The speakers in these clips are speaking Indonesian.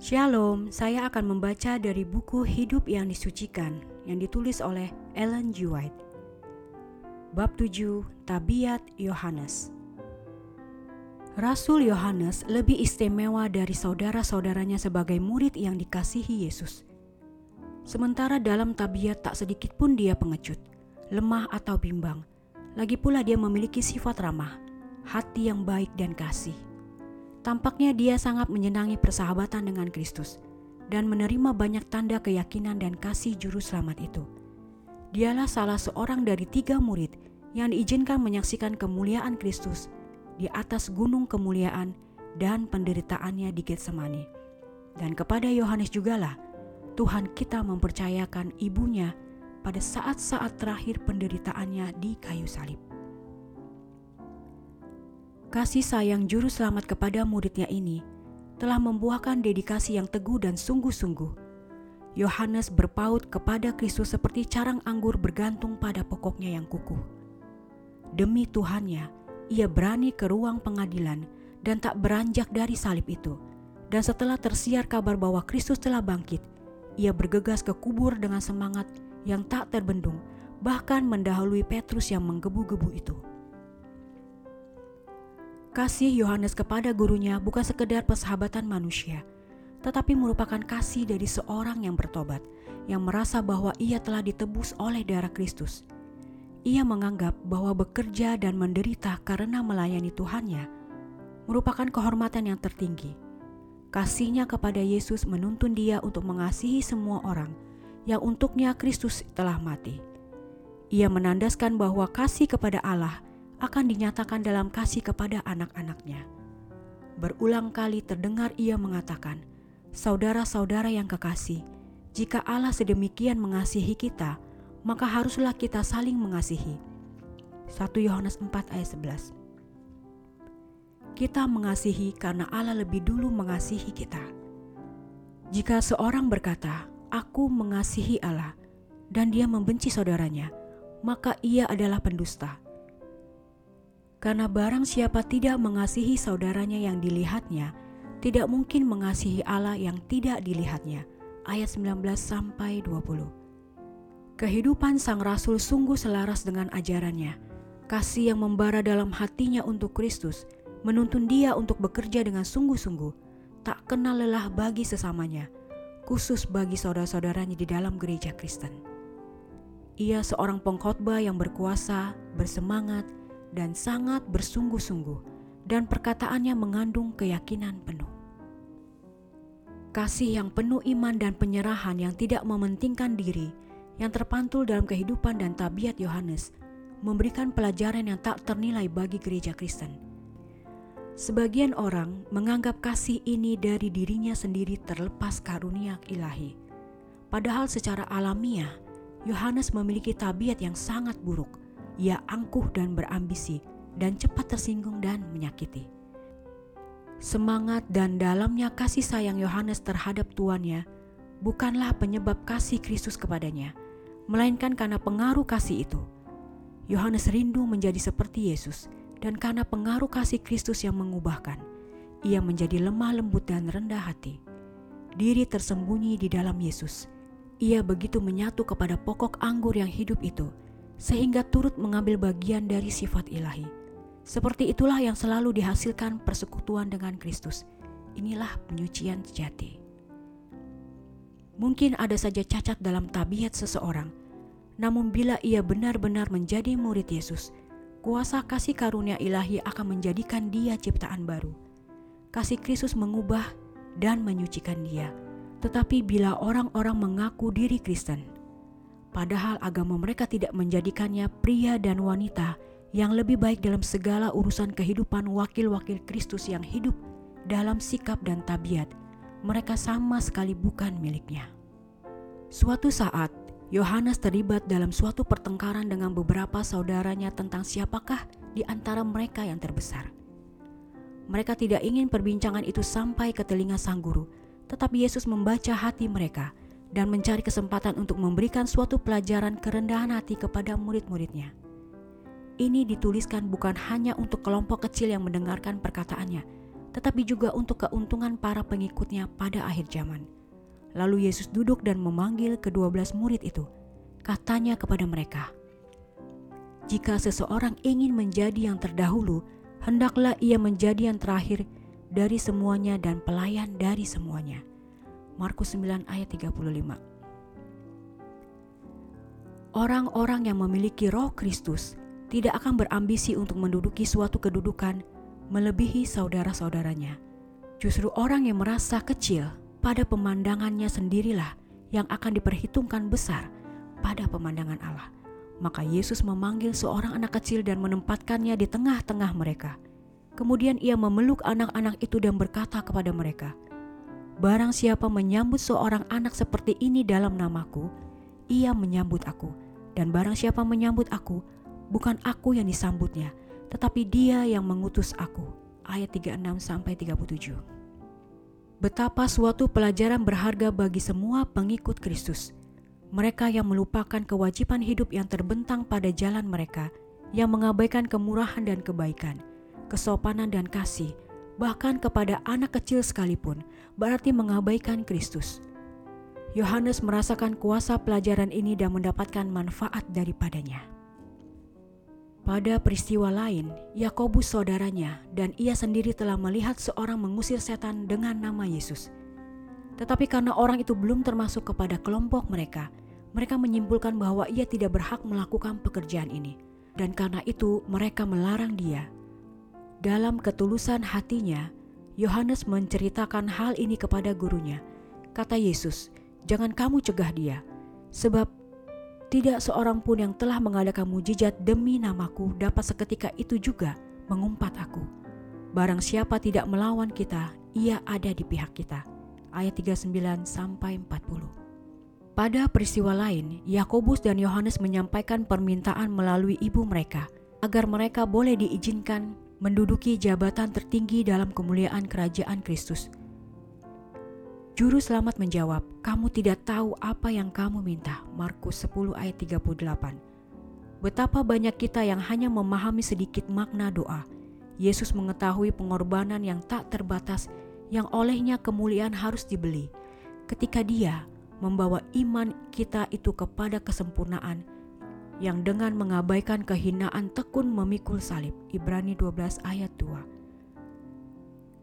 Shalom, saya akan membaca dari buku Hidup yang Disucikan yang ditulis oleh Ellen G. White. Bab 7, Tabiat Yohanes. Rasul Yohanes lebih istimewa dari saudara-saudaranya sebagai murid yang dikasihi Yesus. Sementara dalam tabiat tak sedikit pun dia pengecut, lemah atau bimbang. Lagi pula dia memiliki sifat ramah, hati yang baik dan kasih. Tampaknya dia sangat menyenangi persahabatan dengan Kristus dan menerima banyak tanda keyakinan dan kasih juru selamat itu. Dialah salah seorang dari tiga murid yang diizinkan menyaksikan kemuliaan Kristus di atas gunung kemuliaan dan penderitaannya di Getsemani. Dan kepada Yohanes jugalah Tuhan kita mempercayakan ibunya pada saat-saat terakhir penderitaannya di kayu salib. Kasih sayang juru selamat kepada muridnya ini telah membuahkan dedikasi yang teguh dan sungguh-sungguh. Yohanes berpaut kepada Kristus seperti carang anggur bergantung pada pokoknya yang kukuh. Demi Tuhannya, ia berani ke ruang pengadilan dan tak beranjak dari salib itu. Dan setelah tersiar kabar bahwa Kristus telah bangkit, ia bergegas ke kubur dengan semangat yang tak terbendung, bahkan mendahului Petrus yang menggebu-gebu itu. Kasih Yohanes kepada gurunya bukan sekedar persahabatan manusia, tetapi merupakan kasih dari seorang yang bertobat, yang merasa bahwa ia telah ditebus oleh darah Kristus. Ia menganggap bahwa bekerja dan menderita karena melayani Tuhannya merupakan kehormatan yang tertinggi. Kasihnya kepada Yesus menuntun dia untuk mengasihi semua orang yang untuknya Kristus telah mati. Ia menandaskan bahwa kasih kepada Allah akan dinyatakan dalam kasih kepada anak-anaknya. Berulang kali terdengar ia mengatakan, Saudara-saudara yang kekasih, jika Allah sedemikian mengasihi kita, maka haruslah kita saling mengasihi. 1 Yohanes 4 ayat 11 Kita mengasihi karena Allah lebih dulu mengasihi kita. Jika seorang berkata, Aku mengasihi Allah, dan dia membenci saudaranya, maka ia adalah pendusta. Karena barang siapa tidak mengasihi saudaranya yang dilihatnya, tidak mungkin mengasihi Allah yang tidak dilihatnya. Ayat 19 sampai 20. Kehidupan sang rasul sungguh selaras dengan ajarannya. Kasih yang membara dalam hatinya untuk Kristus menuntun dia untuk bekerja dengan sungguh-sungguh, tak kenal lelah bagi sesamanya, khusus bagi saudara-saudaranya di dalam gereja Kristen. Ia seorang pengkhotbah yang berkuasa, bersemangat, dan sangat bersungguh-sungguh, dan perkataannya mengandung keyakinan penuh. Kasih yang penuh iman dan penyerahan yang tidak mementingkan diri, yang terpantul dalam kehidupan dan tabiat Yohanes, memberikan pelajaran yang tak ternilai bagi gereja Kristen. Sebagian orang menganggap kasih ini dari dirinya sendiri terlepas karunia ilahi. Padahal secara alamiah, Yohanes memiliki tabiat yang sangat buruk ia angkuh dan berambisi, dan cepat tersinggung dan menyakiti. Semangat dan dalamnya kasih sayang Yohanes terhadap tuannya bukanlah penyebab kasih Kristus kepadanya, melainkan karena pengaruh kasih itu. Yohanes rindu menjadi seperti Yesus, dan karena pengaruh kasih Kristus yang mengubahkan, ia menjadi lemah lembut dan rendah hati. Diri tersembunyi di dalam Yesus. Ia begitu menyatu kepada pokok anggur yang hidup itu, sehingga turut mengambil bagian dari sifat ilahi. Seperti itulah yang selalu dihasilkan persekutuan dengan Kristus. Inilah penyucian sejati. Mungkin ada saja cacat dalam tabiat seseorang, namun bila ia benar-benar menjadi murid Yesus, kuasa kasih karunia ilahi akan menjadikan dia ciptaan baru. Kasih Kristus mengubah dan menyucikan dia. Tetapi bila orang-orang mengaku diri Kristen, Padahal agama mereka tidak menjadikannya pria dan wanita yang lebih baik dalam segala urusan kehidupan wakil-wakil Kristus yang hidup dalam sikap dan tabiat. Mereka sama sekali bukan miliknya. Suatu saat, Yohanes terlibat dalam suatu pertengkaran dengan beberapa saudaranya tentang siapakah di antara mereka yang terbesar. Mereka tidak ingin perbincangan itu sampai ke telinga sang guru, tetapi Yesus membaca hati mereka dan mencari kesempatan untuk memberikan suatu pelajaran kerendahan hati kepada murid-muridnya. Ini dituliskan bukan hanya untuk kelompok kecil yang mendengarkan perkataannya, tetapi juga untuk keuntungan para pengikutnya pada akhir zaman. Lalu Yesus duduk dan memanggil kedua belas murid itu. Katanya kepada mereka, "Jika seseorang ingin menjadi yang terdahulu, hendaklah ia menjadi yang terakhir dari semuanya dan pelayan dari semuanya." Markus 9 ayat 35. Orang-orang yang memiliki roh Kristus tidak akan berambisi untuk menduduki suatu kedudukan melebihi saudara-saudaranya. Justru orang yang merasa kecil pada pemandangannya sendirilah yang akan diperhitungkan besar pada pemandangan Allah. Maka Yesus memanggil seorang anak kecil dan menempatkannya di tengah-tengah mereka. Kemudian ia memeluk anak-anak itu dan berkata kepada mereka, Barang siapa menyambut seorang anak seperti ini dalam namaku, ia menyambut aku. Dan barang siapa menyambut aku, bukan aku yang disambutnya, tetapi dia yang mengutus aku. Ayat 36 sampai 37. Betapa suatu pelajaran berharga bagi semua pengikut Kristus. Mereka yang melupakan kewajiban hidup yang terbentang pada jalan mereka, yang mengabaikan kemurahan dan kebaikan, kesopanan dan kasih, bahkan kepada anak kecil sekalipun, berarti mengabaikan Kristus. Yohanes merasakan kuasa pelajaran ini dan mendapatkan manfaat daripadanya. Pada peristiwa lain, Yakobus saudaranya dan ia sendiri telah melihat seorang mengusir setan dengan nama Yesus. Tetapi karena orang itu belum termasuk kepada kelompok mereka, mereka menyimpulkan bahwa ia tidak berhak melakukan pekerjaan ini. Dan karena itu mereka melarang dia dalam ketulusan hatinya, Yohanes menceritakan hal ini kepada gurunya. Kata Yesus, "Jangan kamu cegah dia, sebab tidak seorang pun yang telah mengadakan mujizat demi namaku dapat seketika itu juga mengumpat aku. Barang siapa tidak melawan kita, ia ada di pihak kita." Ayat 39 sampai 40. Pada peristiwa lain, Yakobus dan Yohanes menyampaikan permintaan melalui ibu mereka agar mereka boleh diizinkan menduduki jabatan tertinggi dalam kemuliaan kerajaan Kristus. Juru selamat menjawab, kamu tidak tahu apa yang kamu minta. Markus 10 ayat 38. Betapa banyak kita yang hanya memahami sedikit makna doa. Yesus mengetahui pengorbanan yang tak terbatas yang olehnya kemuliaan harus dibeli. Ketika dia membawa iman kita itu kepada kesempurnaan, yang dengan mengabaikan kehinaan tekun memikul salib. Ibrani 12 ayat 2.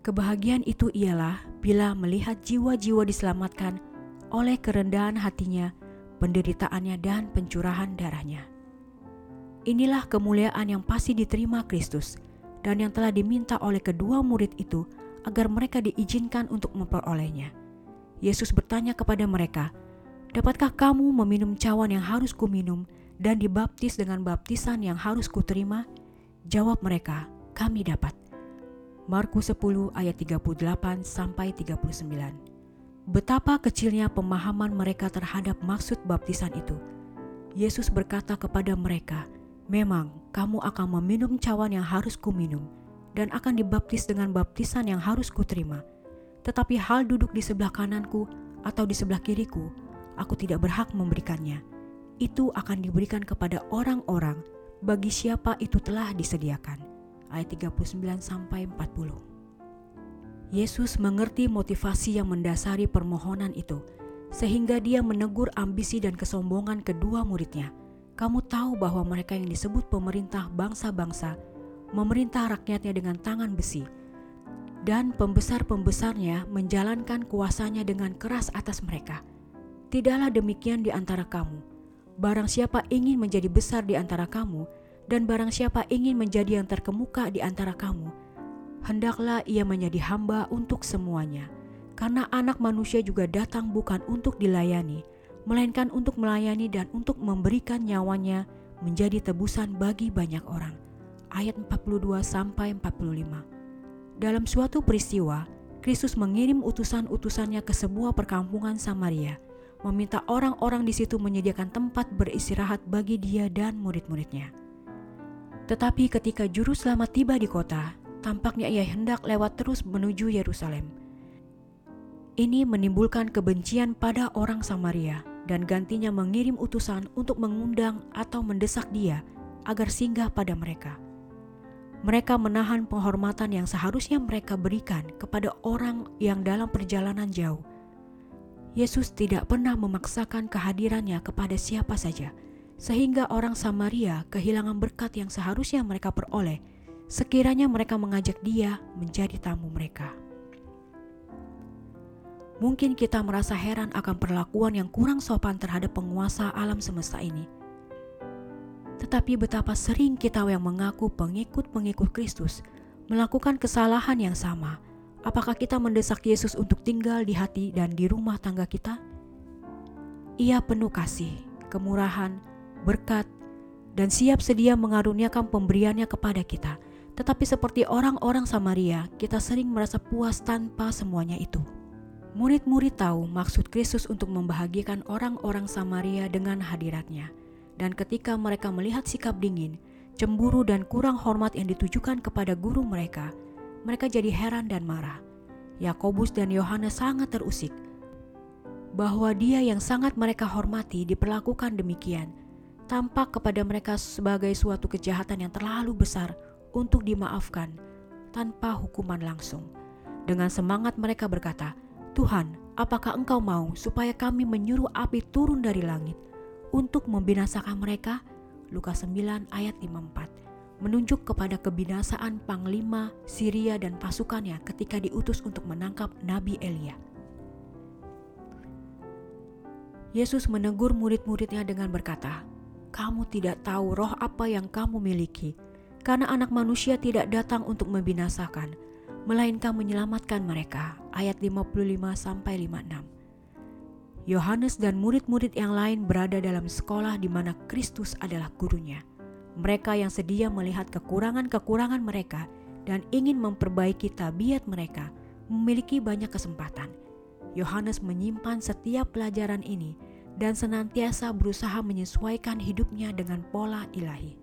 Kebahagiaan itu ialah bila melihat jiwa-jiwa diselamatkan oleh kerendahan hatinya, penderitaannya dan pencurahan darahnya. Inilah kemuliaan yang pasti diterima Kristus dan yang telah diminta oleh kedua murid itu agar mereka diizinkan untuk memperolehnya. Yesus bertanya kepada mereka, Dapatkah kamu meminum cawan yang harus kuminum dan dibaptis dengan baptisan yang harus kuterima? Jawab mereka, kami dapat. Markus 10 ayat 38 sampai 39. Betapa kecilnya pemahaman mereka terhadap maksud baptisan itu. Yesus berkata kepada mereka, "Memang kamu akan meminum cawan yang harus kuminum dan akan dibaptis dengan baptisan yang harus kuterima. Tetapi hal duduk di sebelah kananku atau di sebelah kiriku, aku tidak berhak memberikannya." itu akan diberikan kepada orang-orang bagi siapa itu telah disediakan. Ayat 39 sampai 40. Yesus mengerti motivasi yang mendasari permohonan itu, sehingga dia menegur ambisi dan kesombongan kedua muridnya. Kamu tahu bahwa mereka yang disebut pemerintah bangsa-bangsa memerintah rakyatnya dengan tangan besi, dan pembesar-pembesarnya menjalankan kuasanya dengan keras atas mereka. Tidaklah demikian di antara kamu Barang siapa ingin menjadi besar di antara kamu, dan barang siapa ingin menjadi yang terkemuka di antara kamu, hendaklah ia menjadi hamba untuk semuanya. Karena anak manusia juga datang bukan untuk dilayani, melainkan untuk melayani dan untuk memberikan nyawanya menjadi tebusan bagi banyak orang. Ayat 42 sampai 45. Dalam suatu peristiwa, Kristus mengirim utusan-utusannya ke sebuah perkampungan Samaria meminta orang-orang di situ menyediakan tempat beristirahat bagi dia dan murid-muridnya. Tetapi ketika juru selamat tiba di kota, tampaknya ia hendak lewat terus menuju Yerusalem. Ini menimbulkan kebencian pada orang Samaria dan gantinya mengirim utusan untuk mengundang atau mendesak dia agar singgah pada mereka. Mereka menahan penghormatan yang seharusnya mereka berikan kepada orang yang dalam perjalanan jauh. Yesus tidak pernah memaksakan kehadirannya kepada siapa saja, sehingga orang Samaria kehilangan berkat yang seharusnya mereka peroleh sekiranya mereka mengajak dia menjadi tamu mereka. Mungkin kita merasa heran akan perlakuan yang kurang sopan terhadap penguasa alam semesta ini tetapi betapa sering kita yang mengaku pengikut-pengikut Kristus melakukan kesalahan yang sama. Apakah kita mendesak Yesus untuk tinggal di hati dan di rumah tangga kita? Ia penuh kasih, kemurahan, berkat, dan siap sedia mengaruniakan pemberiannya kepada kita. Tetapi seperti orang-orang Samaria, kita sering merasa puas tanpa semuanya itu. Murid-murid tahu maksud Kristus untuk membahagiakan orang-orang Samaria dengan hadiratnya dan ketika mereka melihat sikap dingin, cemburu dan kurang hormat yang ditujukan kepada guru mereka, mereka jadi heran dan marah. Yakobus dan Yohanes sangat terusik bahwa dia yang sangat mereka hormati diperlakukan demikian, tampak kepada mereka sebagai suatu kejahatan yang terlalu besar untuk dimaafkan tanpa hukuman langsung. Dengan semangat mereka berkata, "Tuhan, apakah Engkau mau supaya kami menyuruh api turun dari langit untuk membinasakan mereka, Lukas 9 ayat 54, menunjuk kepada kebinasaan Panglima Syria dan pasukannya ketika diutus untuk menangkap Nabi Elia. Yesus menegur murid-muridnya dengan berkata, "Kamu tidak tahu roh apa yang kamu miliki, karena anak manusia tidak datang untuk membinasakan, melainkan menyelamatkan mereka." Ayat 55 sampai 56. Yohanes dan murid-murid yang lain berada dalam sekolah di mana Kristus adalah gurunya. Mereka yang sedia melihat kekurangan-kekurangan mereka dan ingin memperbaiki tabiat mereka memiliki banyak kesempatan. Yohanes menyimpan setiap pelajaran ini dan senantiasa berusaha menyesuaikan hidupnya dengan pola ilahi.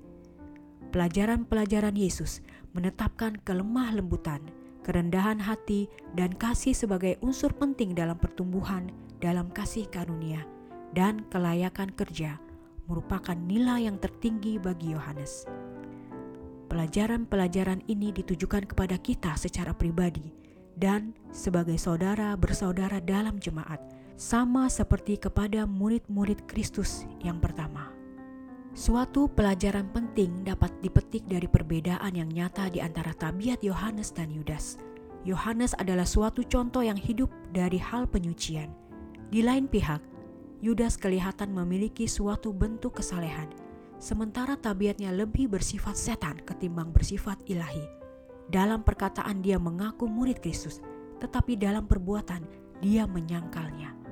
Pelajaran-pelajaran Yesus menetapkan kelemah lembutan, kerendahan hati, dan kasih sebagai unsur penting dalam pertumbuhan dalam kasih karunia dan kelayakan kerja merupakan nilai yang tertinggi bagi Yohanes. Pelajaran-pelajaran ini ditujukan kepada kita secara pribadi dan sebagai saudara bersaudara dalam jemaat, sama seperti kepada murid-murid Kristus yang pertama. Suatu pelajaran penting dapat dipetik dari perbedaan yang nyata di antara tabiat Yohanes dan Yudas. Yohanes adalah suatu contoh yang hidup dari hal penyucian, di lain pihak, Yudas kelihatan memiliki suatu bentuk kesalehan, sementara tabiatnya lebih bersifat setan ketimbang bersifat ilahi. Dalam perkataan dia mengaku murid Kristus, tetapi dalam perbuatan dia menyangkalnya.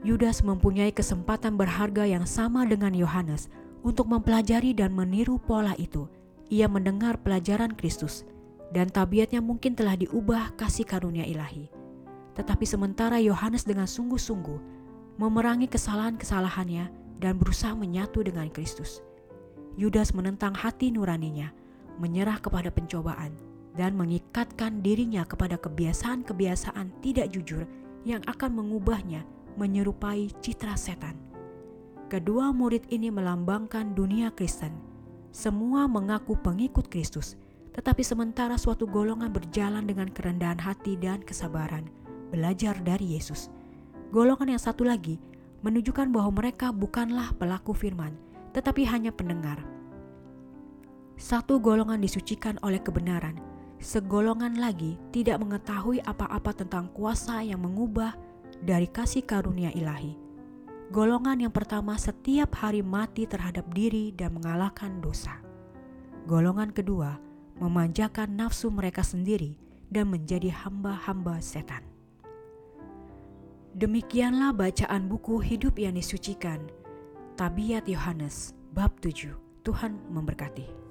Yudas mempunyai kesempatan berharga yang sama dengan Yohanes untuk mempelajari dan meniru pola itu. Ia mendengar pelajaran Kristus, dan tabiatnya mungkin telah diubah kasih karunia ilahi. Tetapi sementara Yohanes dengan sungguh-sungguh memerangi kesalahan-kesalahannya dan berusaha menyatu dengan Kristus. Yudas menentang hati nuraninya, menyerah kepada pencobaan, dan mengikatkan dirinya kepada kebiasaan-kebiasaan tidak jujur yang akan mengubahnya menyerupai citra setan. Kedua murid ini melambangkan dunia Kristen. Semua mengaku pengikut Kristus, tetapi sementara suatu golongan berjalan dengan kerendahan hati dan kesabaran – belajar dari Yesus. Golongan yang satu lagi menunjukkan bahwa mereka bukanlah pelaku firman, tetapi hanya pendengar. Satu golongan disucikan oleh kebenaran, segolongan lagi tidak mengetahui apa-apa tentang kuasa yang mengubah dari kasih karunia ilahi. Golongan yang pertama setiap hari mati terhadap diri dan mengalahkan dosa. Golongan kedua memanjakan nafsu mereka sendiri dan menjadi hamba-hamba setan. Demikianlah bacaan buku hidup yang disucikan. Tabiat Yohanes bab 7. Tuhan memberkati.